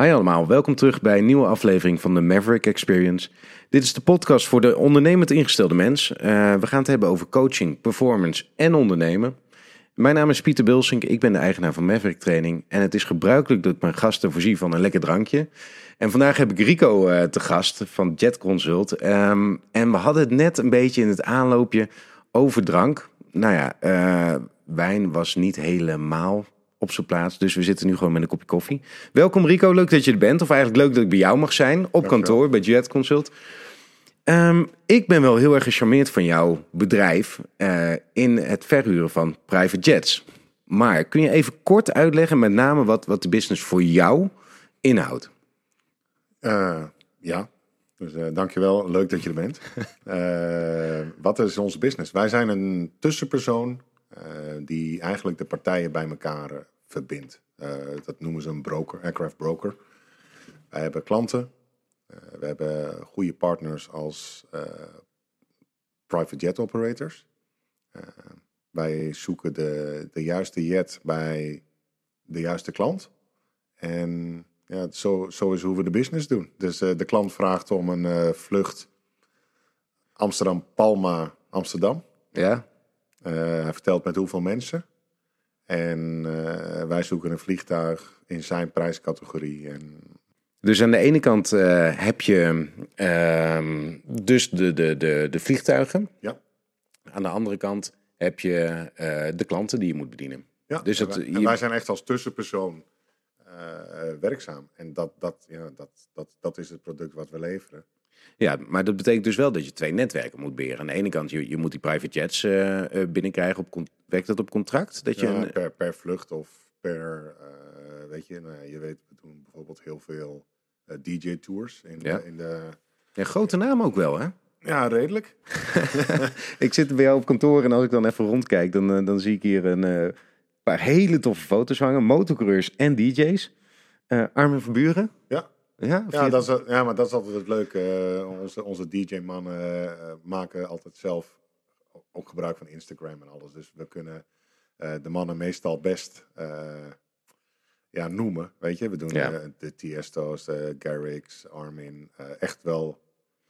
Hi allemaal, welkom terug bij een nieuwe aflevering van de Maverick Experience. Dit is de podcast voor de ondernemend ingestelde mens. Uh, we gaan het hebben over coaching, performance en ondernemen. Mijn naam is Pieter Bilsink, ik ben de eigenaar van Maverick Training. En het is gebruikelijk dat ik mijn gasten voorzie van een lekker drankje. En vandaag heb ik Rico uh, te gast van Jet Consult. Um, en we hadden het net een beetje in het aanloopje over drank. Nou ja, uh, wijn was niet helemaal op zijn plaats. Dus we zitten nu gewoon met een kopje koffie. Welkom Rico, leuk dat je er bent. Of eigenlijk leuk dat ik bij jou mag zijn. Op kantoor bij Jet Consult. Um, ik ben wel heel erg gecharmeerd van jouw bedrijf uh, in het verhuren van private jets. Maar kun je even kort uitleggen, met name wat, wat de business voor jou inhoudt? Uh, ja, dus uh, dankjewel. Leuk dat je er bent. wat is onze business? Wij zijn een tussenpersoon die eigenlijk de partijen bij elkaar verbindt. dat noemen ze een broker, aircraft broker. Wij hebben klanten uh, we hebben goede partners als uh, private jet operators. Wij zoeken de, de juiste jet bij de juiste klant. En ja, zo, zo is hoe we de business doen. Dus de klant vraagt om een vlucht Amsterdam-Palma, Amsterdam. Ja. hij vertelt met hoeveel mensen. En wij zoeken een vliegtuig in zijn prijscategorie. En dus aan de ene kant uh, heb je uh, dus de, de, de, de vliegtuigen. Ja. Aan de andere kant heb je uh, de klanten die je moet bedienen. Ja, dus en, het, wij, en wij zijn echt als tussenpersoon werkzaam. En dat, dat, ja, dat, dat, dat is het product wat we leveren. Ja, maar dat betekent dus wel dat je twee netwerken moet beheren. Aan de ene kant, je, je moet die private jets binnenkrijgen. Op, werkt dat op contract? Dat je ja, een... per, per vlucht of per, weet je, nou, je weet, we doen bijvoorbeeld heel veel uh, DJ-tours. In, ja. in de... Ja, grote naam ook wel, hè? Ja, redelijk. ik zit bij jou op kantoor en als ik dan even rondkijk, dan, dan zie ik hier een paar hele toffe foto's hangen. Motocoureurs en DJ's. Armin van Buren. Ja. Ja, ja, dat is, ja, maar dat is altijd het leuke. onze onze DJ-mannen maken altijd zelf ook gebruik van Instagram en alles. Dus we kunnen de mannen meestal best ja, noemen. Weet je, we doen ja. de Tiesto's, de Garrix, Armin, echt wel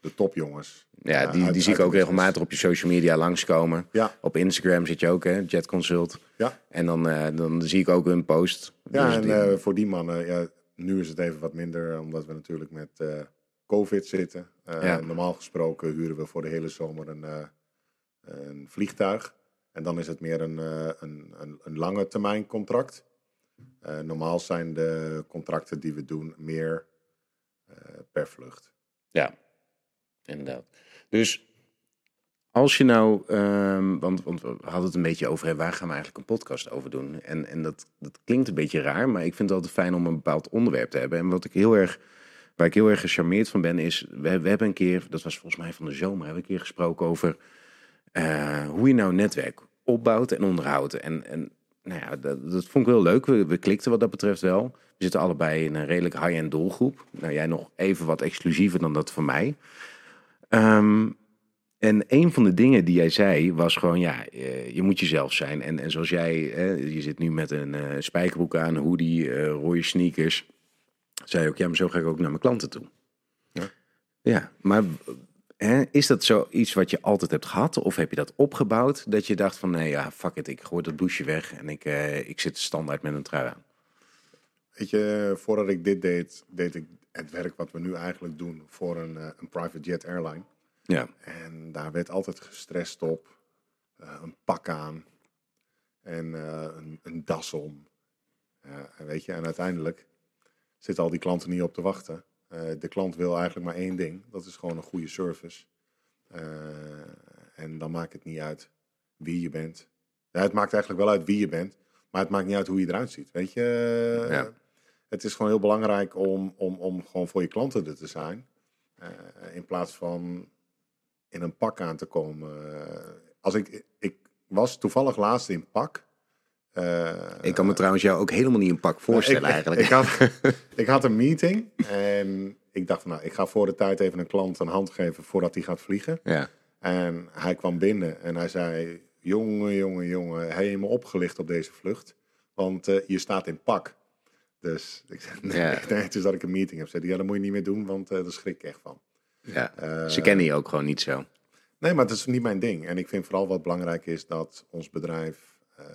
de topjongens. Ja, die, die zie ik ook regelmatig op je social media langskomen. Ja. Op Instagram zit je ook, hè, Jet Consult. Ja. En dan, dan zie ik ook hun post. Ja, dus en die... voor die mannen, ja, nu is het even wat minder, omdat we natuurlijk met COVID zitten. ja. Normaal gesproken huren we voor de hele zomer een, een vliegtuig. En dan is het meer een, een, een, een lange termijn contract. Normaal zijn de contracten die we doen meer per vlucht. Ja, inderdaad. Dus als je nou, um, want, want, we hadden het een beetje over, waar gaan we eigenlijk een podcast over doen? En, en dat, dat klinkt een beetje raar, maar ik vind het altijd fijn om een bepaald onderwerp te hebben. En wat ik heel erg, waar ik heel erg gecharmeerd van ben, is, we, we hebben een keer, dat was volgens mij van de zomer, hebben we een keer gesproken over uh, hoe je nou netwerk opbouwt en onderhoudt. En, en nou ja, dat, dat, vond ik wel leuk. We, we, klikten wat dat betreft wel. We zitten allebei in een redelijk high-end doelgroep. Nou, jij nog even wat exclusiever dan dat van mij. Um, en een van de dingen die jij zei was gewoon, ja, je moet jezelf zijn. En, en zoals jij, hè, je zit nu met een uh, spijkerbroek aan, hoodie, uh, rode sneakers. Zei ook, ja, maar zo ga ik ook naar mijn klanten toe. Ja, ja maar Hè, is dat zoiets wat je altijd hebt gehad? Of heb je dat opgebouwd? Dat je dacht van, nee ja, fuck it, ik gooi dat douche weg en ik, ik zit standaard met een trui aan. Weet je, voordat ik dit deed, deed ik het werk wat we nu eigenlijk doen voor een, een private jet airline. Ja. En daar werd altijd gestrest op, uh, een pak aan en een, een, das om. en weet je, en uiteindelijk zitten al die klanten niet op te wachten. De klant wil eigenlijk maar één ding. Dat is gewoon een goede service. En dan maakt het niet uit wie je bent. Ja, het maakt eigenlijk wel uit wie je bent. Maar het maakt niet uit hoe je eruit ziet. Weet je, ja. het is gewoon heel belangrijk om, om, om gewoon voor je klanten er te zijn. Uh, in plaats van in een pak aan te komen. als ik, ik was toevallig laatst in pak. Uh, ik kan me trouwens jou ook helemaal niet een pak voorstellen ik, eigenlijk. Ik had, ik had een meeting en ik dacht van nou, ik ga voor de tijd even een klant een hand geven voordat hij gaat vliegen. Ja. En hij kwam binnen en hij zei, jongen, jongen, jongen, helemaal opgelicht op deze vlucht. Want uh, je staat in pak. Dus ik zeg, nee, Ja. nee, het is dat ik een meeting heb. Zei ja, dat moet je niet meer doen, want eh daar schrik ik echt van. Ja. Eh, Ze kennen je ook gewoon niet zo. Nee, maar dat is niet mijn ding. En ik vind vooral wat belangrijk is dat ons bedrijf eh,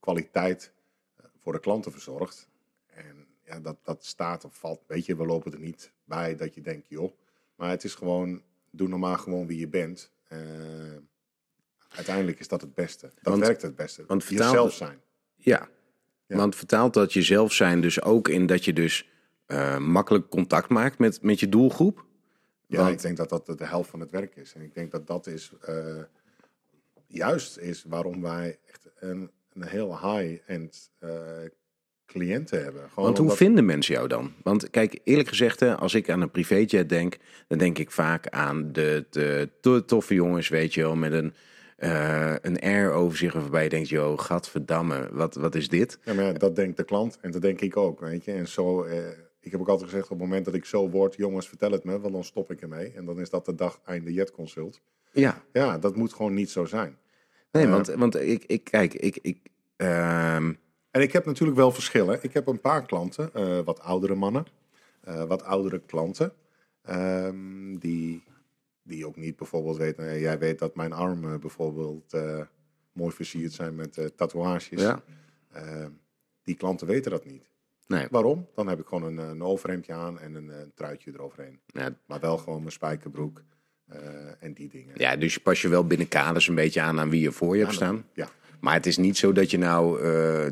kwaliteit eh, voor de klanten verzorgt. En ja, dat, dat staat of valt. Weet je, we lopen er niet bij dat je denkt, joh. Maar het is gewoon, doe normaal gewoon wie je bent. Uiteindelijk is dat het beste. Dat Want- werkt het beste. want vertaal- Jezelf zijn. Ja. Ja. Want vertaalt dat jezelf zijn dus ook in dat je dus makkelijk contact maakt met, met je doelgroep? Ja, Want- ik denk dat dat de helft van het werk is. En ik denk dat dat is eh, juist is waarom wij echt een, een heel high-end eh, cliënten hebben. Gewoon Want hoe omdat- vinden mensen jou dan? Want kijk, eerlijk gezegd, als ik aan een privéjet denk, dan denk ik vaak aan de, de, to- toffe jongens, weet je wel, met een, eh, een air over zich waarbij je denkt, joh, gadverdamme, wat, wat is dit? Ja, maar ja, dat denkt de klant en dat denk ik ook, weet je. En zo, eh, ik heb ook altijd gezegd, op het moment dat ik zo word, jongens, vertel het me, want dan stop ik ermee. En dan is dat de dag einde Jet Consult. Ja, Ja, dat moet gewoon niet zo zijn. nee, Eh, want, want ik, ik, kijk, ik, ik, ehm, En ik heb natuurlijk wel verschillen. Ik heb een paar klanten, eh, wat oudere mannen, eh, wat oudere klanten, ehm, die, die ook niet bijvoorbeeld weten. jij weet dat mijn armen bijvoorbeeld mooi versierd zijn met tatoeages. ja, Eh, die klanten weten dat niet. Nee, Waarom? Dan heb ik gewoon een, een overhemdje aan en een, truitje eroverheen. ja, Maar wel gewoon mijn spijkerbroek eh, en die dingen. ja, dus je pas je wel binnen kaders een beetje aan aan wie je voor je hebt staan. Ja, Maar het is niet zo dat je nou eh,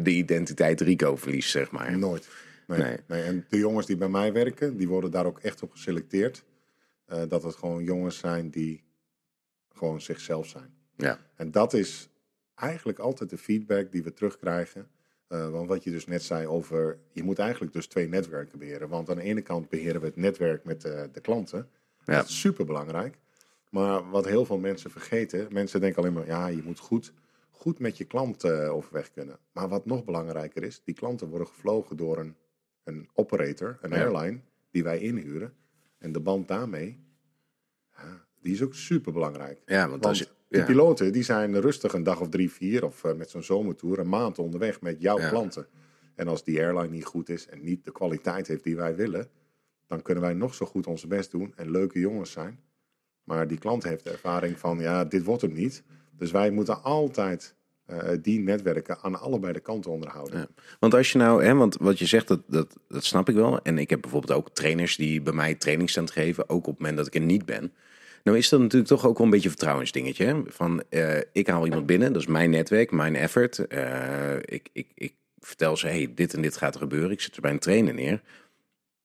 de identiteit Rico verliest, zeg maar. nooit. Nee, Nee. nee. En de jongens die bij mij werken, die worden daar ook echt op geselecteerd. Eh, dat het gewoon jongens zijn die gewoon zichzelf zijn. Ja, En dat is eigenlijk altijd de feedback die we terugkrijgen. Eh, want wat je dus net zei over, je moet eigenlijk dus twee netwerken beheren. Want aan de ene kant beheren we het netwerk met eh, de klanten. Ja. Dat is super belangrijk. Maar wat heel veel mensen vergeten, mensen denken alleen maar, ja, je moet goed, goed met je klant eh, overweg kunnen. Maar wat nog belangrijker is, die klanten worden gevlogen door een, een operator, een Ja. airline, die wij inhuren. En de band daarmee, ja, die is ook super belangrijk. ja want als je... die Ja. piloten die zijn rustig een dag of drie, vier of eh, met zo'n zomertour een maand onderweg met jouw Ja. klanten. En als die airline niet goed is en niet de kwaliteit heeft die wij willen, dan kunnen wij nog zo goed onze best doen en leuke jongens zijn. Maar die klant heeft de ervaring van, ja, dit wordt hem niet. Dus wij moeten altijd eh, die netwerken aan allebei de kanten onderhouden. Ja. Want als je nou, hè, want wat je zegt, dat, dat, dat snap ik wel. En ik heb bijvoorbeeld ook trainers die bij mij trainingsstand geven, ook op het moment dat ik er niet ben. Nou is dat natuurlijk toch ook wel een beetje een vertrouwensdingetje. Van, eh, ik haal iemand binnen, dat is mijn netwerk, mijn effort. Eh, ik, ik, ik vertel ze, hey, dit en dit gaat er gebeuren. Ik zit er bij een trainer neer.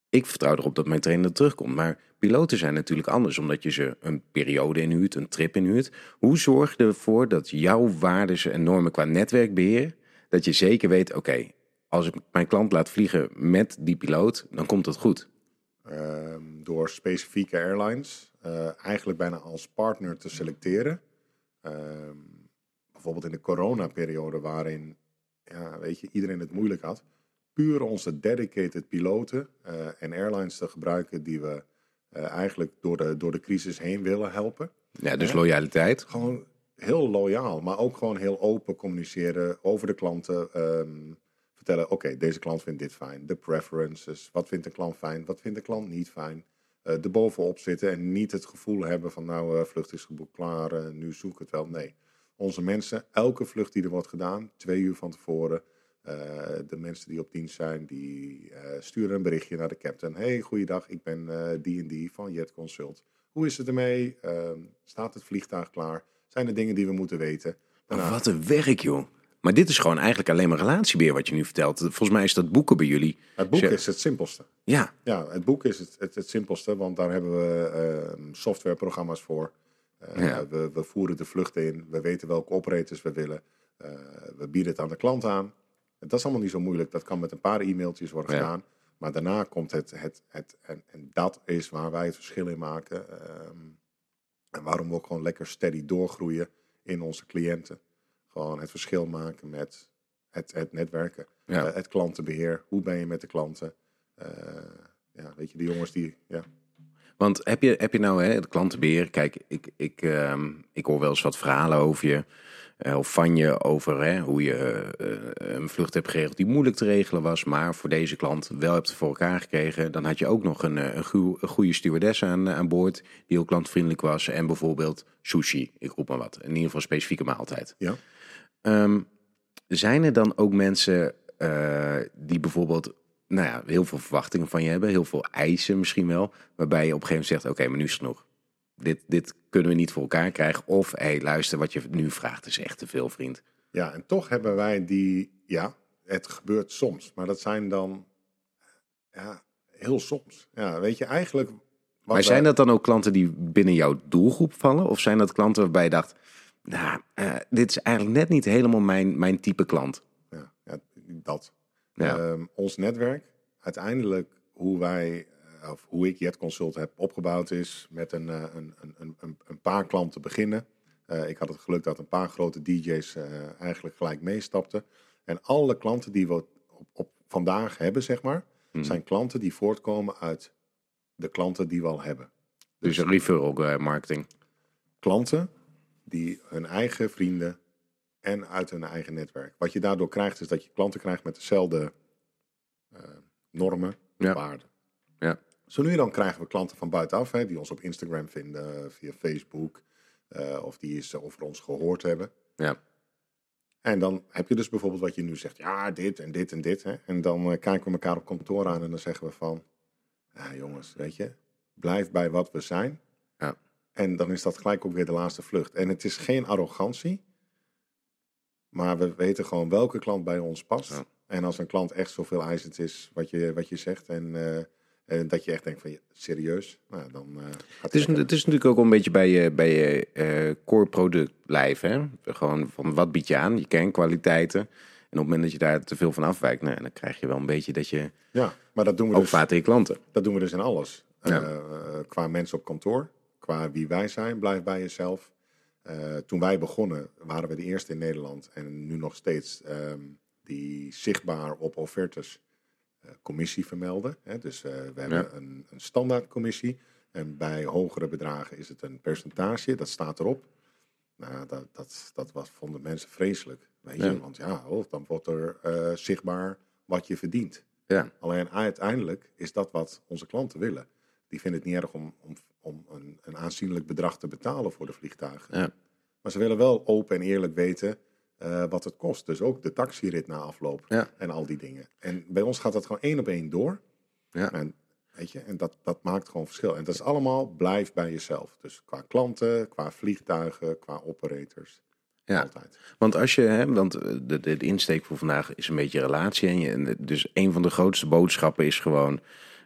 Ik vertrouw erop dat mijn trainer terugkomt. Maar piloten zijn natuurlijk anders, omdat je ze een periode inhuurt, een trip inhuurt. Hoe zorg je ervoor dat jouw waarden en normen qua netwerkbeheer, dat je zeker weet, oké, als ik mijn klant laat vliegen met die piloot, dan komt het goed. Ehm, door specifieke airlines eh, eigenlijk bijna als partner te selecteren. Ehm, bijvoorbeeld in de coronaperiode waarin ja, weet je, iedereen het moeilijk had. Puur onze dedicated piloten eh, en airlines te gebruiken die we eh, eigenlijk door de, door de crisis heen willen helpen. Ja, dus loyaliteit. Gewoon heel loyaal, maar ook gewoon heel open communiceren over de klanten. ehm, vertellen, oké, deze klant vindt dit fijn. De preferences, wat vindt de klant fijn, wat vindt de klant niet fijn. Eh er bovenop zitten en niet het gevoel hebben van nou, eh, vlucht is geboekt, klaar, eh, nu zoek ik het wel. Nee, onze mensen, elke vlucht die er wordt gedaan, twee uur van tevoren. eh, de mensen die op dienst zijn, die eh, sturen een berichtje naar de captain. Hey, goeiedag, ik ben eh, die en die van Jet Consult. Hoe is het ermee? Ehm, staat het vliegtuig klaar? Zijn er dingen die we moeten weten? Wat een werk, joh. Maar dit is gewoon eigenlijk alleen maar relatiebeheer wat je nu vertelt. Volgens mij is dat boeken bij jullie. Het boek is het simpelste. Ja, Ja, het boek is het, het, het simpelste, want daar hebben we ehm, softwareprogramma's voor. Eh, Ja. we, we voeren de vluchten in, we weten welke operators we willen. Eh, we bieden het aan de klant aan. Dat is allemaal niet zo moeilijk, dat kan met een paar e-mailtjes worden Ja. gedaan. Maar daarna komt het, het, het en, en dat is waar wij het verschil in maken. ehm, en waarom we ook gewoon lekker steady doorgroeien in onze cliënten. Gewoon het verschil maken met het, het netwerken. Ja. Eh, het klantenbeheer. Hoe ben je met de klanten? Eh, ja, weet je, de jongens die. Ja. Want heb je, heb je nou hè, de klantenbeheer? Kijk, ik, ik, ehm, ik hoor wel eens wat verhalen over je. eh, of van je over hè, hoe je een vlucht hebt geregeld die moeilijk te regelen was. Maar voor deze klant wel hebt voor elkaar gekregen. Dan had je ook nog een, een, goe- een goede stewardess aan, aan boord. Die heel klantvriendelijk was. En bijvoorbeeld sushi, ik roep maar wat. In ieder geval specifieke maaltijd. Ja. Ehm, zijn er dan ook mensen eh, die bijvoorbeeld nou ja, heel veel verwachtingen van je hebben, heel veel eisen misschien wel, waarbij je op een gegeven moment zegt: Oké, maar nu is het genoeg. Dit, dit kunnen we niet voor elkaar krijgen. Of hé, hey, luister, wat je nu vraagt is echt te veel, vriend. Ja, en toch hebben wij die, ja, het gebeurt soms, maar dat zijn dan, ja, heel soms. Ja, weet je, eigenlijk... maar zijn wij- dat dan ook klanten die binnen jouw doelgroep vallen? Of zijn dat klanten waarbij je dacht: Nou, eh, dit is eigenlijk net niet helemaal mijn, mijn type klant? Ja, ja dat. Ja. Ehm, ons netwerk, uiteindelijk hoe wij, eh, of hoe ik Jet Consult heb opgebouwd is met een, eh, een, een, een, een- paar klanten beginnen. Ik had het geluk dat een paar grote DJ's eigenlijk gelijk meestapten. En alle klanten die we op, op vandaag hebben, zeg maar, Mhm. zijn klanten die voortkomen uit de klanten die we al hebben. Dus referral eh, marketing. klanten die hun eigen vrienden en uit hun eigen netwerk. Wat je daardoor krijgt is dat je klanten krijgt met dezelfde eh, normen, Ja. waarden. Ja. Zo nu en dan krijgen we klanten van buitenaf, hè, die ons op Instagram vinden, via Facebook, eh, of die eens over ons gehoord hebben. Ja. En dan heb je dus bijvoorbeeld wat je nu zegt, ja, dit en dit en dit. Hè. En dan eh, kijken we elkaar op kantoor aan en dan zeggen we van, ja jongens, weet je, blijf bij wat we zijn. Ja. En dan is dat gelijk ook weer de laatste vlucht. En het is geen arrogantie, maar we weten gewoon welke klant bij ons past. Ja. En als een klant echt zoveel eisend is wat je, wat je zegt en, eh, en dat je echt denkt van, ja, serieus, nou, dan eh, gaat Het is, het is natuurlijk ook een beetje bij je, bij je eh, core product blijven. Hè? Gewoon van wat bied je aan, je kernkwaliteiten. En op het moment dat je daar te veel van afwijkt, nou, dan krijg je wel een beetje dat je Ja, maar dat doen we ook dus. je klanten. Dat doen we dus in alles. Ja. Qua mensen op kantoor, qua wie wij zijn, blijf bij jezelf. Eh, toen wij begonnen, waren we de eerste in Nederland en nu nog steeds ehm, die zichtbaar op offertes eh, commissie vermelden. Hè? Dus eh, we hebben Ja. een, een standaardcommissie en bij hogere bedragen is het een percentage, dat staat erop. Nou, dat, dat, dat was, vonden mensen vreselijk. Weet je? Ja. Want ja, oh, dan wordt er zichtbaar wat je verdient. Ja, Alleen uiteindelijk is dat wat onze klanten willen. Die vinden het niet erg om, om, om een, een aanzienlijk bedrag te betalen voor de vliegtuigen. Ja. Maar ze willen wel open en eerlijk weten eh, wat het kost. Dus ook de taxirit na afloop Ja. en al die dingen. En bij ons gaat dat gewoon één op één door. Ja. En, weet je, en dat, dat maakt gewoon verschil. En dat is allemaal blijf bij jezelf. Dus qua klanten, qua vliegtuigen, qua operators. Ja. Altijd. want als je, hè, want eh, de, de, de insteek voor vandaag is een beetje relatie. En je, en dus een van de grootste boodschappen is gewoon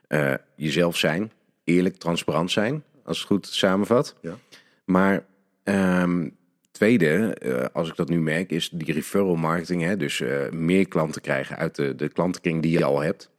eh, jezelf zijn, eerlijk, transparant zijn, als het goed samenvat. Ja. Maar ehm, tweede, eh, als ik dat nu merk, is die referral marketing. Hè, dus eh, meer klanten krijgen uit de, de klantenkring die je al hebt.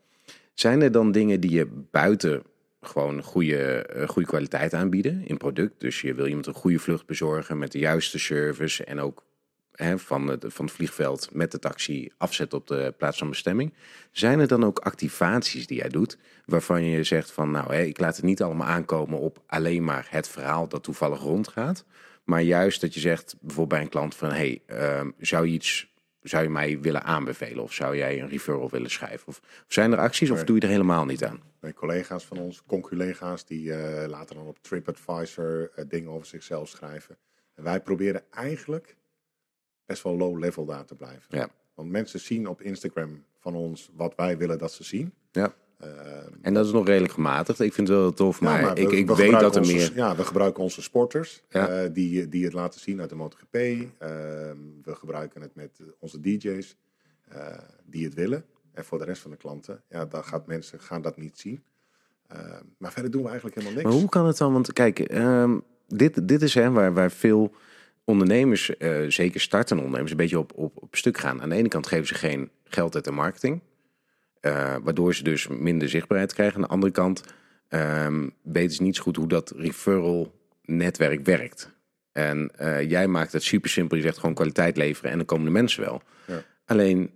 Zijn er dan dingen die je buiten gewoon goede, eh, goede kwaliteit aanbieden in product? Dus je wil iemand een goede vlucht bezorgen met de juiste service en ook hè, van, het, van het vliegveld met de taxi afzetten op de plaats van bestemming. Zijn er dan ook activaties die jij doet waarvan je zegt van nou, hè, ik laat het niet allemaal aankomen op alleen maar het verhaal dat toevallig rondgaat, maar juist dat je zegt bijvoorbeeld bij een klant van hey, ehm, zou je iets zou je mij willen aanbevelen of zou jij een referral willen schrijven? Of, of zijn er acties of Nee. doe je er helemaal niet aan? Mijn collega's van ons, conculega's, die eh, laten dan op TripAdvisor eh, dingen over zichzelf schrijven. En wij proberen eigenlijk best wel low level daar te blijven. Ja. Want mensen zien op Instagram van ons wat wij willen dat ze zien. Ja. Ehm, En dat is nog redelijk gematigd. Ik vind het wel tof, ja, maar, maar ik, we- ik we weet dat er onze- meer... Ja, we gebruiken onze sporters Ja. eh, die, die het laten zien uit de MotoGP. Ehm, we gebruiken het met onze DJ's eh, die het willen. En voor de rest van de klanten, ja, dan gaat mensen gaan dat niet zien. Ehm, maar verder doen we eigenlijk helemaal niks. Maar hoe kan het dan? Want kijk, dit, dit is hè, waar, waar veel ondernemers, eh, zeker startende ondernemers, een beetje op, op, op stuk gaan. Aan de ene kant geven ze geen geld uit de marketing, eh, waardoor ze dus minder zichtbaarheid krijgen. Aan de andere kant ehm, weten ze niet zo goed hoe dat referral netwerk werkt. En eh, jij maakt het super simpel. Je zegt gewoon kwaliteit leveren en dan komen de mensen wel. Ja. Alleen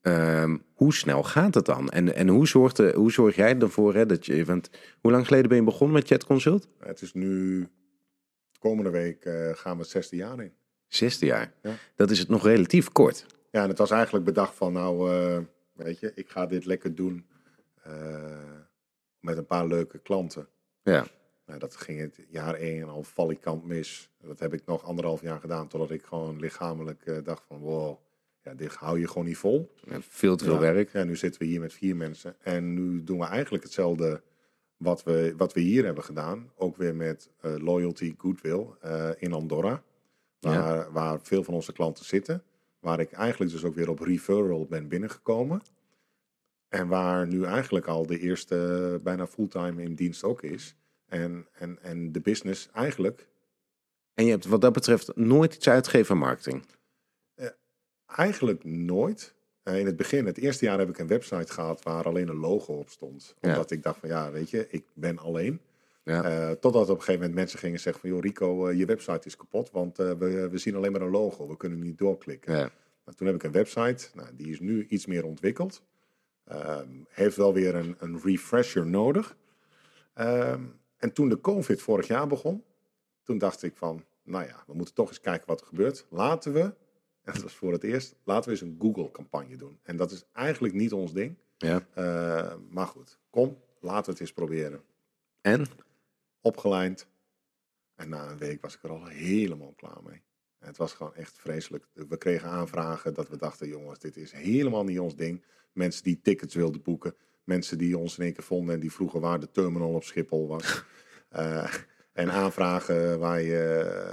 ehm, hoe snel gaat het dan? En, en hoe, zorgt de, hoe zorg jij ervoor hè, dat je... Want hoe lang geleden ben je begonnen met Chat Consult? Het is nu, komende week eh, gaan we het zesde jaar in. Zesde jaar. Ja. Dat is het nog relatief kort. Ja, en het was eigenlijk bedacht van, nou, eh, weet je, ik ga dit lekker doen eh, met een paar leuke klanten. Ja. Nou, dat ging het jaar één al valikant mis. Dat heb ik nog anderhalf jaar gedaan, totdat ik gewoon lichamelijk dacht van, wow, ja, dit hou je gewoon niet vol. Veel te veel Ja. werk. Ja, nu zitten we hier met vier mensen. En nu doen we eigenlijk hetzelfde wat we, wat we hier hebben gedaan. Ook weer met eh, Loyalty Goodwill eh, in Andorra. Waar, waar veel van onze klanten zitten. Waar ik eigenlijk dus ook weer op referral ben binnengekomen. En waar nu eigenlijk al de eerste eh, bijna fulltime in dienst ook is. En, en, en de business eigenlijk En je hebt wat dat betreft nooit iets uitgegeven aan marketing. Eigenlijk nooit. Eh, in het begin, het eerste jaar heb ik een website gehad waar alleen een logo op stond. Ja. Omdat ik dacht van ja, weet je, ik ben alleen. Ja. Eh, totdat op een gegeven moment mensen gingen zeggen van joh Rico, eh, je website is kapot, want we, we zien alleen maar een logo. We kunnen niet doorklikken. Ja. Nou, toen heb ik een website, nou, die is nu iets meer ontwikkeld. Ehm, heeft wel weer een, een refresher nodig. Ehm, en toen de COVID vorig jaar begon, toen dacht ik van, nou ja, we moeten toch eens kijken wat er gebeurt. Laten we, en dat was voor het eerst, laten we eens een Google-campagne doen. En dat is eigenlijk niet ons ding. ja. Eh, maar goed, kom, laten we het eens proberen. En? Opgelijnd. En na een week was ik er al helemaal klaar mee. Het was gewoon echt vreselijk. We kregen aanvragen dat we dachten, jongens, dit is helemaal niet ons ding. Mensen die tickets wilden boeken. Mensen die ons in één keer vonden en die vroegen waar de terminal op Schiphol was. Eh, en aanvragen waar je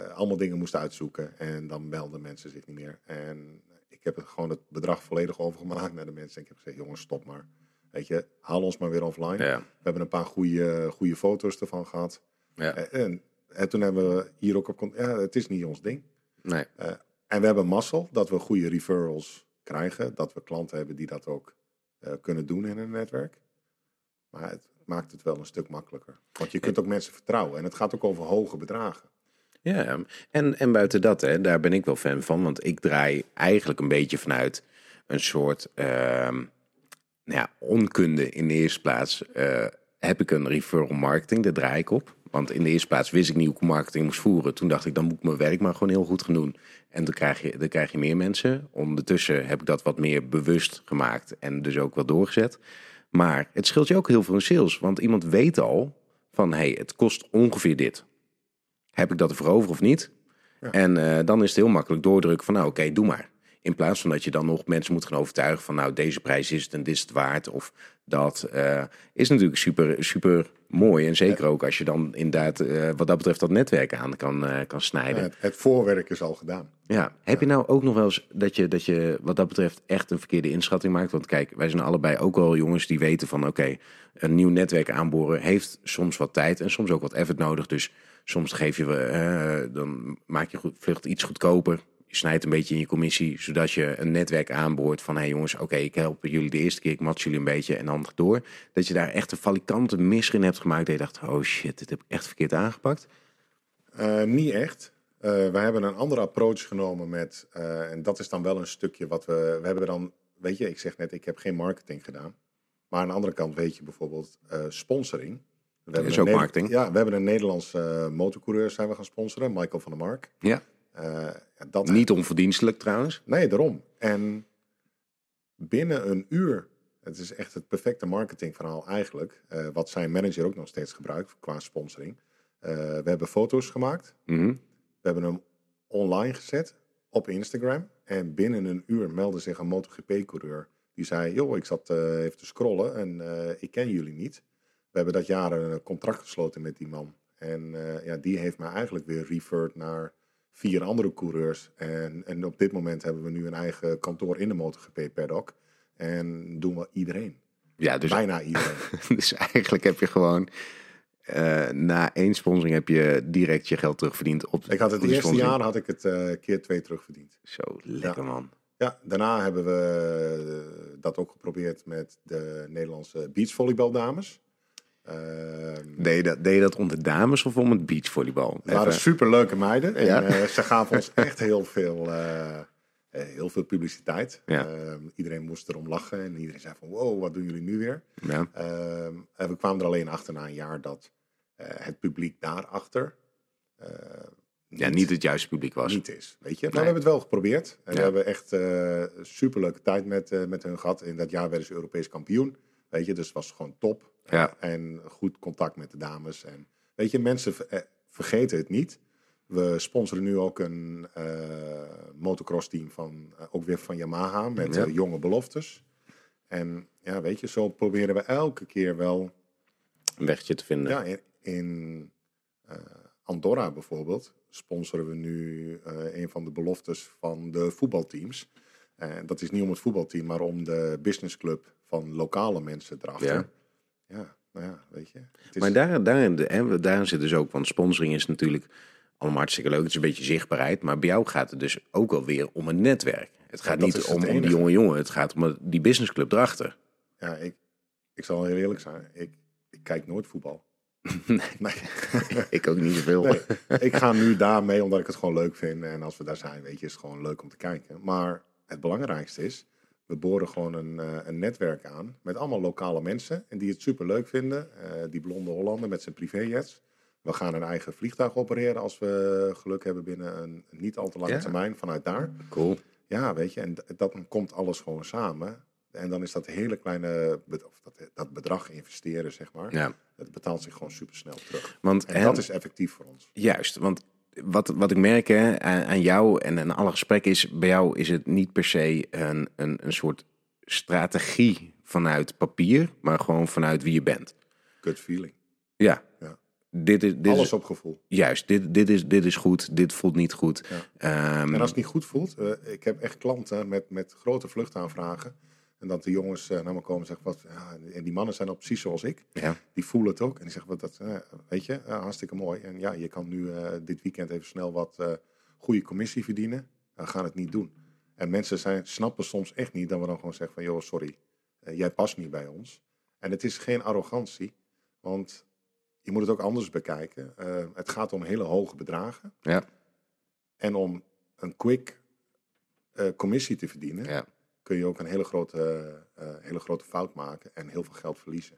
eh, allemaal dingen moest uitzoeken. En dan belden mensen zich niet meer. En ik heb het gewoon het bedrag volledig overgemaakt naar de mensen. En ik heb gezegd, jongens, stop maar. Weet je, haal ons maar weer offline. Ja. We hebben een paar goede, goede foto's ervan gehad. ja. Eh, En, en toen hebben we hier ook op... Ja, het is niet ons ding. Nee. En we hebben mazzel dat we goede referrals krijgen. Dat we klanten hebben die dat ook eh, kunnen doen in een netwerk. Maar het maakt het wel een stuk makkelijker. Want je kunt ook mensen vertrouwen. En het gaat ook over hoge bedragen. Ja, en, en buiten dat, hè, daar ben ik wel fan van. Want ik draai eigenlijk een beetje vanuit een soort ehm, nou ja, onkunde in de eerste plaats. eh, heb ik een referral marketing, daar draai ik op. Want in de eerste plaats wist ik niet hoe ik marketing moest voeren. Toen dacht ik, dan moet ik mijn werk maar gewoon heel goed gaan doen. En dan krijg je, dan krijg je meer mensen. Ondertussen heb ik dat wat meer bewust gemaakt en dus ook wel doorgezet. Maar het scheelt je ook heel veel in sales. Want iemand weet al van, hey, het kost ongeveer dit. Heb ik dat ervoor over of niet? En eh, dan is het heel makkelijk doordrukken van, nou oké, doe maar. In plaats van dat je dan nog mensen moet gaan overtuigen van, nou deze prijs is het en dit is het waard. Of dat eh, is natuurlijk super, super mooi. En zeker ook als je dan inderdaad eh, wat dat betreft dat netwerk aan kan, eh, kan snijden. Het, het voorwerk is al gedaan. Ja, heb je nou ook nog wel eens dat je, dat je wat dat betreft echt een verkeerde inschatting maakt? Want kijk, wij zijn allebei ook wel jongens die weten van oké, een nieuw netwerk aanboren heeft soms wat tijd en soms ook wat effort nodig. Dus soms geef je, eh, dan maak je goed- vlucht iets goedkoper. Je snijdt een beetje in je commissie, zodat je een netwerk aanboort van hé hey jongens, oké, ik help jullie de eerste keer, ik mat jullie een beetje en dan door. Dat je daar echt een valikante mis in hebt gemaakt. Dat je dacht, oh shit, dit heb ik echt verkeerd aangepakt. Eh, niet echt. Eh, we hebben een andere approach genomen met, eh, en dat is dan wel een stukje wat we, we hebben dan, weet je, ik zeg net, ik heb geen marketing gedaan. Maar aan de andere kant weet je bijvoorbeeld sponsoring. We hebben is ook marketing. Ja, we hebben een Nederlandse motorcoureur zijn we gaan sponsoren, Michael van der Mark. Ja, Eh, dat, niet onverdienstelijk trouwens. Nee, daarom. En binnen een uur, het is echt het perfecte marketingverhaal eigenlijk, eh, wat zijn manager ook nog steeds gebruikt qua sponsoring. Eh, we hebben foto's gemaakt, Mhm. we hebben hem online gezet op Instagram. En binnen een uur meldde zich een MotoGP-coureur. Die zei, joh, ik zat even te scrollen en ik ken jullie niet. We hebben dat jaar een contract gesloten met die man. En ja, die heeft mij eigenlijk weer referred naar vier andere coureurs. En, en op dit moment hebben we nu een eigen kantoor in de MotoGP paddock. En doen we iedereen. Ja, dus Bijna iedereen. Dus eigenlijk heb je gewoon eh, na één sponsoring heb je direct je geld terugverdiend op Ik had het eerste sponsoring. jaar had ik het eh, keer twee terugverdiend. Zo lekker man. Ja, daarna hebben we eh, dat ook geprobeerd met de Nederlandse beachvolleybaldames. Ehm Deed je, dat, deed dat onder dames of om het beachvolleybal? het waren Even- superleuke meiden. En Ja. eh, ze gaven ons echt heel veel, eh, eh, heel veel publiciteit. Ja. Ehm, iedereen moest erom lachen en iedereen zei van wow, wat doen jullie nu weer? Ja. Ehm, en we kwamen er alleen achter na een jaar dat het publiek daarachter eh ja, niet het juiste publiek was. niet is. Weet je? Maar Nee. we hebben het wel geprobeerd. En we hebben echt eh superleuke tijd met, met hun gehad. In dat jaar werden ze Europees kampioen. Weet je, dus het was gewoon top. Ja. En goed contact met de dames. En weet je, mensen eh, vergeten het niet. We sponsoren nu ook een eh motocross team van, eh, ook weer van Yamaha. Met Ja. jonge beloftes. En ja, weet je, zo proberen we elke keer wel Een wegje te vinden. ja, in, in Andorra bijvoorbeeld sponsoren we nu een van de beloftes van de voetbalteams. Dat is niet om het voetbalteam, maar om de businessclub van lokale mensen erachter. Ja. Ja, nou ja, weet je. Het is, Maar daar, daarin, hè, daarin zit dus ook, want sponsoring is natuurlijk allemaal hartstikke leuk. Het is een beetje zichtbaarheid. Maar bij jou gaat het dus ook alweer om een netwerk. Het gaat niet om, om die jonge jongen. Het gaat om die businessclub erachter. ja, ik, ik zal heel eerlijk zijn. Ik, ik kijk nooit voetbal. Nee. Ik ook niet zoveel. Nee, ik ga nu daarmee omdat ik het gewoon leuk vind. En als we daar zijn, weet je, is het gewoon leuk om te kijken. Maar het belangrijkste is, we boren gewoon een, eh, een netwerk aan met allemaal lokale mensen. En die het super leuk vinden. Eh, die blonde Hollander met zijn privéjets. We gaan een eigen vliegtuig opereren als we geluk hebben binnen een niet al te lange Ja. termijn vanuit daar. Cool. Ja, weet je, en d- dat komt alles gewoon samen. En dan is dat hele kleine, of dat, dat bedrag investeren, zeg maar. Ja. Het betaalt zich gewoon super snel terug. Want En dat is effectief voor ons. Juist, want wat, wat ik merk hè, aan, aan jou en aan alle gesprekken is, bij jou is het niet per se een, een, een soort strategie vanuit papier, maar gewoon vanuit wie je bent. Gut feeling. Ja, Ja. dit is, dit Alles is op gevoel. juist, dit, dit, is, dit is goed, dit voelt niet goed. Ja. Ehm, En als het niet goed voelt, eh, ik heb echt klanten met, met grote vluchtaanvragen. En dat de jongens eh, naar me komen en zeggen, wat, ja, en die mannen zijn al precies zoals ik. ja, Die voelen het ook. En die zeggen, wat, dat, eh, weet je, ja, hartstikke mooi. En ja, je kan nu eh, dit weekend even snel wat eh, goede commissie verdienen. Dan gaan het niet doen. En mensen zijn, snappen soms echt niet dat we dan gewoon zeggen van, joh, sorry, eh, jij past niet bij ons. En het is geen arrogantie, want je moet het ook anders bekijken. Eh, het gaat om hele hoge bedragen. ja, En om een quick eh, commissie te verdienen, ja. Kun je ook een hele grote, eh, hele grote fout maken en heel veel geld verliezen.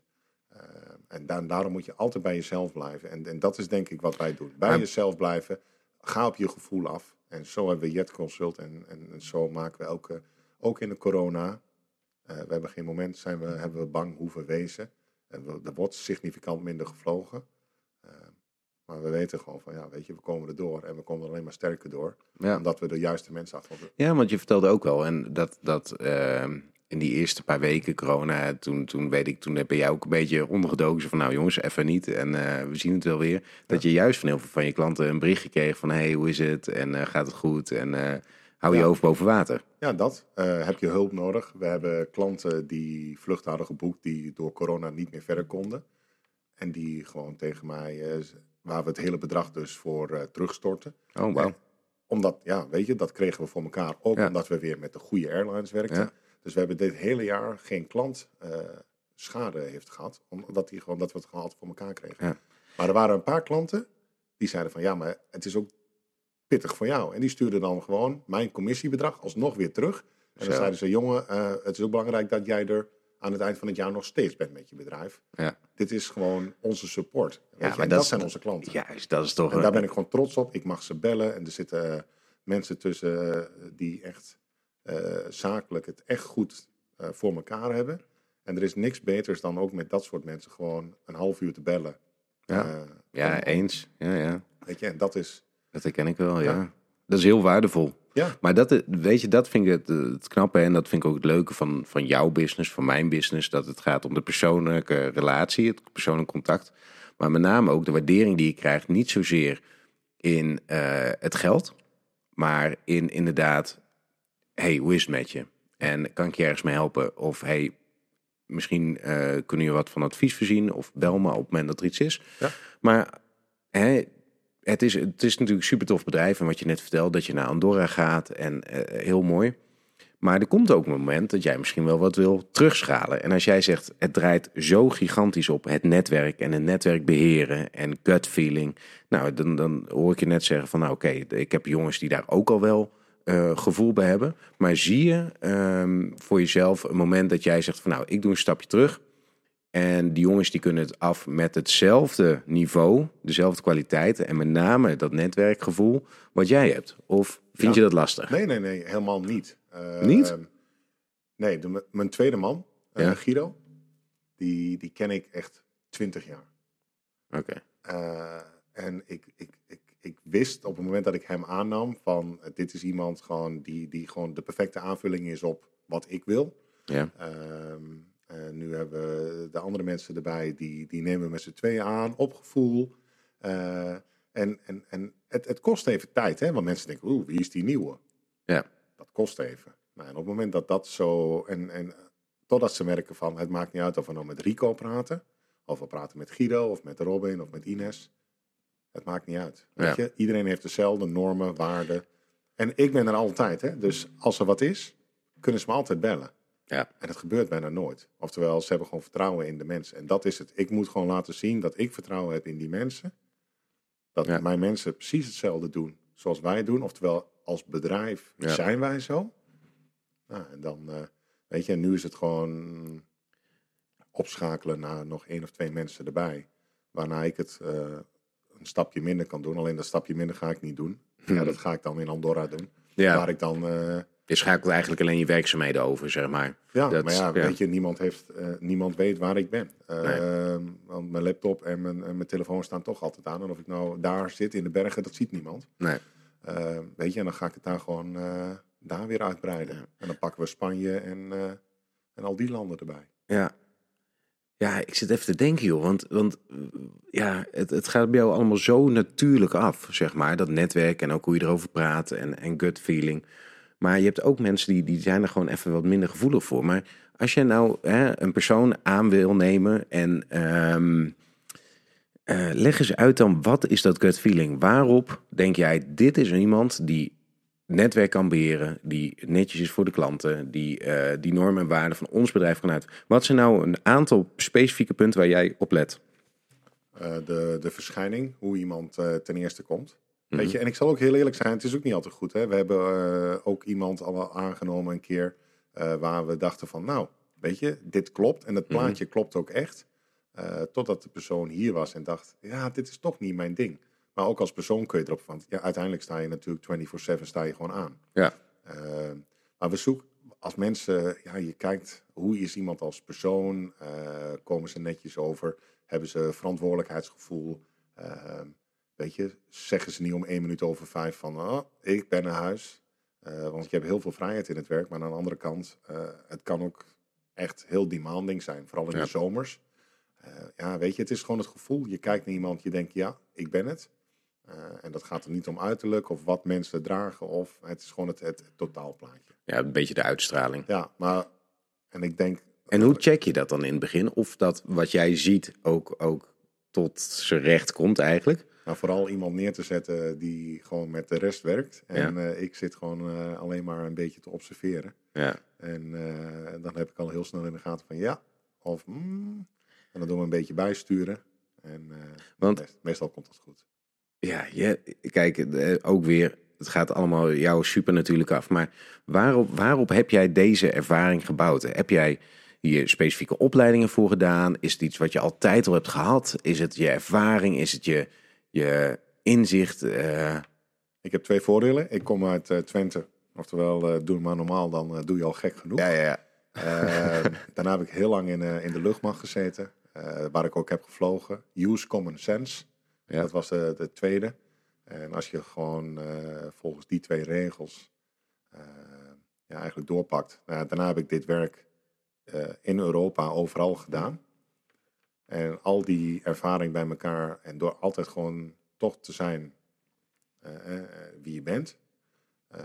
Eh, en daar- daarom moet je altijd bij jezelf blijven. En, en dat is denk ik wat wij doen. Bij Maar- jezelf blijven. Ga op je gevoel af. En zo hebben we Jet Consult. En, en, en zo maken we elke, ook in de corona. eh, we hebben geen moment zijn we, hebben we bang hoeven wezen. En we, er wordt significant minder gevlogen. Maar we weten gewoon van, ja, weet je, we komen er door. En we komen er alleen maar sterker door. ja. Omdat we de juiste mensen achter ons Ja, want je vertelde ook wel, en dat, dat ehm, in die eerste paar weken corona, toen, toen weet ik, toen heb jij ook een beetje ondergedoken. zo Van nou jongens, even niet. En eh, we zien het wel weer. Dat je juist van heel veel van je klanten een berichtje kreeg van hey, hoe is het? En eh, gaat het goed? En eh, hou je Ja. hoofd boven water. Ja, dat. Heb je hulp nodig? We hebben klanten die vlucht hadden geboekt die door corona niet meer verder konden. En die gewoon tegen mij, waar we het hele bedrag dus voor eh, terugstorten. Oh, wauw. Omdat, ja, weet je, dat kregen we voor elkaar. Ook Ja. omdat we weer met de goede airlines werkten. Ja. Dus we hebben dit hele jaar geen klant eh, schade heeft gehad. Omdat die gewoon, dat we het gewoon altijd voor elkaar kregen. Ja. Maar er waren een paar klanten die zeiden van, ja, maar het is ook pittig voor jou. En die stuurden dan gewoon mijn commissiebedrag alsnog weer terug. En dan zeiden ze, jongen, eh, het is ook belangrijk dat jij er aan het eind van het jaar nog steeds bent met je bedrijf. Ja. Dit is gewoon onze support. Je? maar En dat zijn onze klanten. Juist, dat is toch... En daar ben ik gewoon trots op. Ik mag ze bellen. En er zitten eh, mensen tussen eh, die echt eh, zakelijk het echt goed voor elkaar hebben. En er is niks beters dan ook met dat soort mensen gewoon een half uur te bellen. Ja. Ja, eens. Ja, ja. Weet je, en dat is... Dat herken ik wel, ja. Ja. Dat is heel waardevol. Ja, Maar dat, weet je, dat vind ik het, het knappe en dat vind ik ook het leuke van, van jouw business, van mijn business. Dat het gaat om de persoonlijke relatie, het persoonlijk contact. Maar met name ook de waardering die je krijgt, niet zozeer in eh, het geld, maar in inderdaad, hey, hoe is het met je? En kan ik je ergens mee helpen? Of hey, misschien eh kunnen je wat van advies voorzien of bel me op het moment dat er iets is. Ja. Maar hè, het, is, het is natuurlijk een super tof bedrijf. En wat je net vertelde, dat je naar Andorra gaat en eh, heel mooi. Maar er komt ook een moment dat jij misschien wel wat wil terugschalen. En als jij zegt, het draait zo gigantisch op het netwerk en het netwerk beheren en gut feeling. Nou, dan, dan hoor ik je net zeggen van, nou oké, ik heb jongens die daar ook al wel eh, gevoel bij hebben. Maar zie je ehm, voor jezelf een moment dat jij zegt van nou, ik doe een stapje terug. En die jongens die kunnen het af met hetzelfde niveau, dezelfde kwaliteiten en met name dat netwerkgevoel wat jij hebt. Of vind Ja. je dat lastig? Nee, nee, nee, helemaal niet. Eh, Niet? nee, de- mijn tweede man, eh, Ja. Guido, die, die ken ik echt twintig jaar. Oké. Eh, en ik, ik, ik, ik wist op het moment dat ik hem aannam van dit is iemand gewoon die, die gewoon de perfecte aanvulling is op wat ik wil. Ja. Ehm, en nu hebben we de andere mensen erbij, die, die nemen we met z'n tweeën aan, op gevoel. Eh, en en, en het, het kost even tijd, hè? want mensen denken, oeh, wie is die nieuwe? Ja. Dat kost even. Nou, en op het moment dat dat zo, en, en totdat ze merken van, het maakt niet uit of we nou met Rico praten, of we praten met Guido, of met Robin, of met Ines. Het maakt niet uit. Weet Ja. je? Iedereen heeft dezelfde normen, waarden. En ik ben er altijd, hè? dus als er wat is, kunnen ze me altijd bellen. Ja. En het gebeurt bijna nooit. Oftewel, ze hebben gewoon vertrouwen in de mensen. En dat is het. Ik moet gewoon laten zien dat ik vertrouwen heb in die mensen. Dat Ja. mijn mensen precies hetzelfde doen zoals wij doen. Oftewel, als bedrijf Ja. zijn wij zo. Nou, en dan, eh, weet je, en nu is het gewoon opschakelen naar nog één of twee mensen erbij. Waarna ik het eh, een stapje minder kan doen. Alleen dat stapje minder ga ik niet doen. Ja, dat ga ik dan in Andorra doen. Ja. Waar ik dan... eh, Je schakelt eigenlijk alleen je werkzaamheden over, zeg maar. ja, Dat- maar ja, ja. weet je, niemand, heeft, eh, niemand weet waar ik ben. Eh, Want mijn laptop en mijn, en mijn telefoon staan toch altijd aan. En of ik nou daar zit in de bergen, dat ziet niemand. Nee. Eh, weet je, en dan ga ik het daar gewoon daar weer uitbreiden. En dan pakken we Spanje en, en al die landen erbij. Ja. Ja, ik zit even te denken, joh. Want, want ja, het, het gaat bij jou allemaal zo natuurlijk af, zeg maar. Dat netwerk en ook hoe je erover praat en, en gut feeling. Maar je hebt ook mensen die, die zijn er gewoon even wat minder gevoelig voor. Maar als je nou hè, een persoon aan wil nemen en ehm, eh, leg eens uit dan, wat is dat gut feeling? Waarop denk jij, dit is iemand die netwerk kan beheren, die netjes is voor de klanten, die eh, die normen en waarden van ons bedrijf kan uit. Wat zijn nou een aantal specifieke punten waar jij op let? Eh, de, de verschijning, hoe iemand ten eerste komt. Weet je, en ik zal ook heel eerlijk zijn, het is ook niet altijd goed. Hè? We hebben eh, ook iemand al aangenomen een keer eh, waar we dachten van, nou, weet je, dit klopt. En het plaatje klopt ook echt. Eh, totdat de persoon hier was en dacht, ja, dit is toch niet mijn ding. Maar ook als persoon kun je erop van, ja, uiteindelijk sta je natuurlijk 24-7 sta je gewoon aan. Ja, maar we zoeken, als mensen, ja, je kijkt hoe is iemand als persoon, komen ze netjes over, hebben ze verantwoordelijkheidsgevoel, weet je, zeggen ze niet om één minuut over vijf van, oh, ik ben naar huis. Eh, want je hebt heel veel vrijheid in het werk, maar aan de andere kant, eh, het kan ook echt heel demanding zijn, vooral in Ja. de zomers. Eh, ja, weet je, het is gewoon het gevoel. Je kijkt naar iemand, je denkt, ja, ik ben het. En dat gaat er niet om uiterlijk of wat mensen dragen, of het is gewoon het, het, totaalplaatje. ja een beetje de uitstraling. Ja, maar, en ik denk, En hoe check je dat dan in het begin? Of dat wat jij ziet ook, ook tot zijn recht komt eigenlijk? Vooral iemand neer te zetten die gewoon met de rest werkt. En eh, ik zit gewoon eh, alleen maar een beetje te observeren. Ja, En eh, dan heb ik al heel snel in de gaten van ja, of mm, en dan doen we een beetje bijsturen. En Want- meest- meestal komt dat goed. ja je, kijk, ook weer, het gaat allemaal jou super natuurlijk af. Maar waarop, waarop heb jij deze ervaring gebouwd? Heb jij hier specifieke opleidingen voor gedaan? Is het iets wat je altijd al hebt gehad? Is het je ervaring? Is het je, je inzicht? Eh, Ik heb twee voordelen. Ik kom uit eh, Twente. Oftewel, eh, doe maar normaal, dan doe je al gek genoeg. ja, ja, ja. Eh, daarna heb ik heel lang in, in de luchtmacht gezeten, waar ik ook heb gevlogen. Use common sense, Ja. dat was de, de tweede. En als je gewoon volgens die twee regels ja, eigenlijk doorpakt. Nou, daarna heb ik dit werk in Europa overal gedaan. En al die ervaring bij elkaar en door altijd gewoon toch te zijn eh, eh, wie je bent, eh,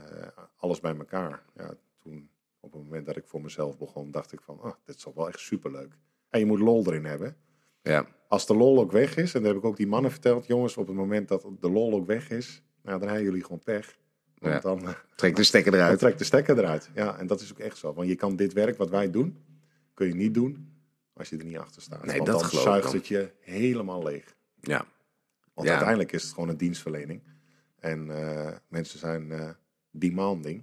alles bij elkaar. Ja, toen op het moment dat ik voor mezelf begon, dacht ik van, ah, dit is toch wel echt superleuk. En je moet lol erin hebben. ja. Als de lol ook weg is, en dat heb ik ook die mannen verteld, jongens, op het moment dat de lol ook weg is, nou, dan hebben jullie gewoon pech. Want Ja. dan, Trek de stekker eruit. trekt de stekker eruit. Ja, en dat is ook echt zo. Want je kan dit werk wat wij doen, kun je niet doen als je er niet achter staat. Nee, Want dat dan geloof ik zuigt dan. het je helemaal leeg. Ja, Want Ja. uiteindelijk is het gewoon een dienstverlening. En eh, mensen zijn eh, demanding.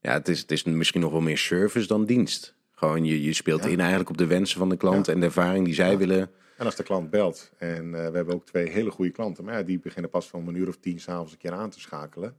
Ja, het is, het is misschien nog wel meer service dan dienst. Gewoon, je, je speelt Ja. in eigenlijk op de wensen van de klant Ja. en de ervaring die zij willen. En als de klant belt, en eh, we hebben ook twee hele goede klanten, maar ja, die beginnen pas van een uur of tien s'avonds een keer aan te schakelen.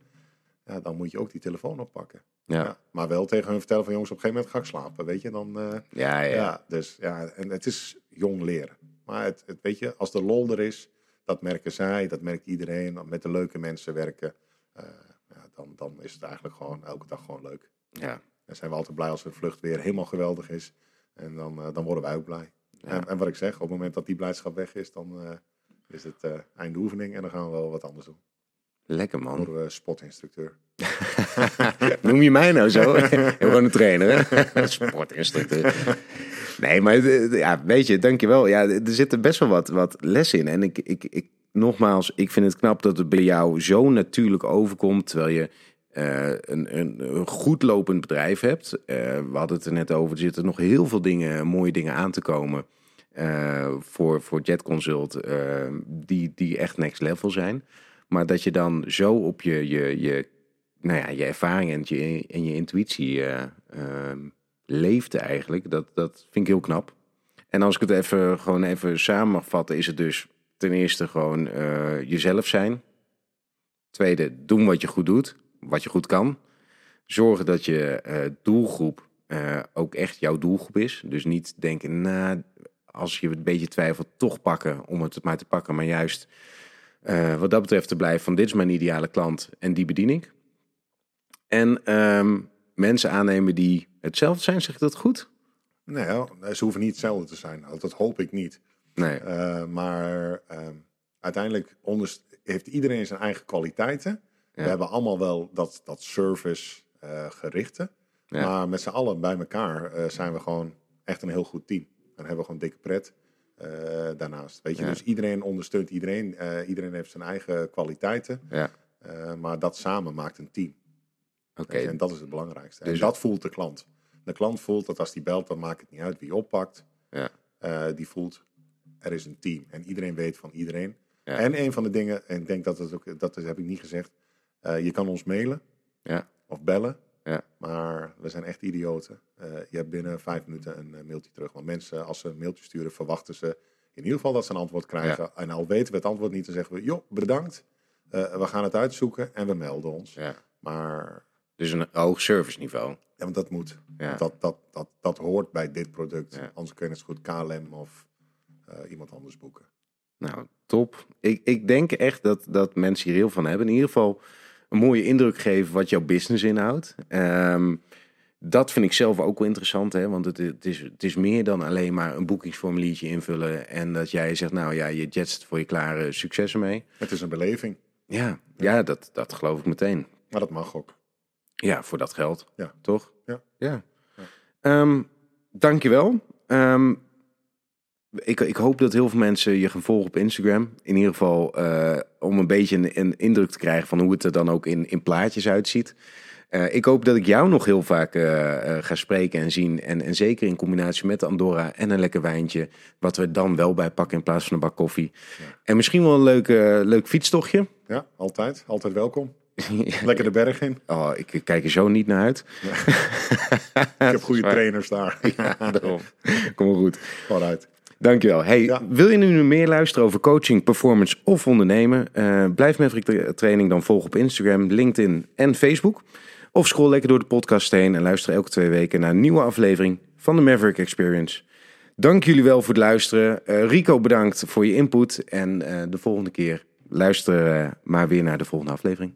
Ja, dan moet je ook die telefoon oppakken. Ja, Ja. Maar wel tegen hun vertellen van jongens, op een gegeven moment ga ik slapen, weet je. Dan, eh, ja, ja. ja. dus ja, en het is jong leren. Maar het, het, weet je, als de lol er is, dat merken zij, dat merkt iedereen. Met de leuke mensen werken, eh, ja, dan, dan is het eigenlijk gewoon elke dag gewoon leuk. ja. Dan zijn we altijd blij als de vlucht weer helemaal geweldig is. En dan, eh, dan worden wij ook blij. En, en wat ik zeg, op het moment dat die blijdschap weg is, dan is het einde oefening en dan gaan we wel wat anders doen. Lekker man. we spotinstructeur. Noem je mij nou zo? Gewoon een trainer, hè? Sportinstructeur. Nee, maar eh, ja, weet je, dankjewel. Ja, er zitten best wel wat, wat lessen in. En ik, ik, ik, nogmaals, ik vind het knap dat het bij jou zo natuurlijk overkomt. Terwijl je eh, een, een, goed lopend bedrijf hebt. Eh, we hadden het er net over. Er zitten nog heel veel dingen, mooie dingen aan te komen. eh, voor, voor Jet Consult. eh, die, die echt next level zijn. Maar dat je dan zo op je, je, je nou ja, je ervaring en je, en je intuïtie ehm, leefde eigenlijk. Dat, dat vind ik heel knap. En als ik het even gewoon even samen mag vatten, is het dus ten eerste gewoon eh, jezelf zijn. Tweede, doen wat je goed doet, wat je goed kan. Zorgen dat je eh, doelgroep ook echt jouw doelgroep is. Dus niet denken, nou, als je een beetje twijfelt, toch pakken om het maar te pakken. Maar juist wat dat betreft te blijven van dit is mijn ideale klant en die bedien ik. En ehm, mensen aannemen die hetzelfde zijn, zeg ik dat goed? Nee, ze hoeven niet hetzelfde te zijn. Dat hoop ik niet. Nee. Eh, maar ehm, uiteindelijk heeft iedereen zijn eigen kwaliteiten. We hebben allemaal wel dat, dat service eh. Ja. Maar met z'n allen bij elkaar eh, zijn we gewoon echt een heel goed team. En hebben we gewoon dikke pret daarnaast. Weet je, Ja. dus iedereen ondersteunt iedereen. Iedereen heeft zijn eigen kwaliteiten. Ja, maar dat samen maakt een team. En dat is het belangrijkste. Dus- en dat voelt de klant. De klant voelt dat als die belt, dan maakt het niet uit wie oppakt. Ja. Eh, die voelt, er is een team. En iedereen weet van iedereen. Ja. En een van de dingen, en ik denk dat het ook, dat heb ik niet gezegd. eh, je kan ons mailen Ja. of bellen. Ja. Maar we zijn echt idioten. Eh, je hebt binnen vijf minuten een mailtje terug. Want mensen, als ze een mailtje sturen, verwachten ze in ieder geval dat ze een antwoord krijgen. En al weten we het antwoord niet, dan zeggen we, joh, bedankt. We gaan het uitzoeken en we melden ons. ja. Maar Dus een hoog service niveau. ja, want dat moet. Ja. Dat, dat, dat, dat hoort bij dit product. Ja. Anders kun je het goed KLM of eh, iemand anders boeken. Nou, top. Ik, ik denk echt dat, dat mensen hier heel van hebben. In ieder geval een mooie indruk geven wat jouw business inhoudt. Ehm, dat vind ik zelf ook wel interessant, hè? want het, het, is, het is meer dan alleen maar een boekingsformuliertje invullen en dat jij zegt, nou ja, je jetst voor je klare successen mee. Het is een beleving, Ja, ja dat, dat geloof ik meteen. maar dat mag ook. Ja, voor dat geld. Ja. Toch? Ja. Ja. Ehm, dankjewel. Ehm, ik, ik hoop dat heel veel mensen je gaan volgen op Instagram. In ieder geval eh, om een beetje een, een indruk te krijgen van hoe het er dan ook in, in plaatjes uitziet. Eh, ik hoop dat ik jou nog heel vaak eh, ga spreken en zien. En, en zeker in combinatie met de Andorra en een lekker wijntje. Wat we dan wel bij pakken in plaats van een bak koffie. En misschien wel een leuk, leuk fietstochtje. Ja, altijd. Altijd welkom. Lekker de berg in. Oh, ik kijk er zo niet naar uit. Ik heb goede trainers daar. Ja, daarom. Kom maar goed. Vooruit. Dankjewel. Hey, Ja. Wil je nu meer luisteren over coaching, performance of ondernemen? Eh, blijf Maverick Tra- Training dan volgen op Instagram, LinkedIn en Facebook. Of scroll lekker door de podcast heen en luister elke twee weken naar een nieuwe aflevering van de Maverick Experience. Dank jullie wel voor het luisteren. Eh, Rico, bedankt voor je input. En eh, de volgende keer luister maar weer naar de volgende aflevering.